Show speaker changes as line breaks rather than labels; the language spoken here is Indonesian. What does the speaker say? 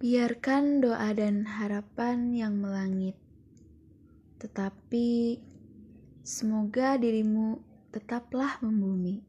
Biarkan doa dan harapan yang melangit, tetapi semoga dirimu tetaplah membumi.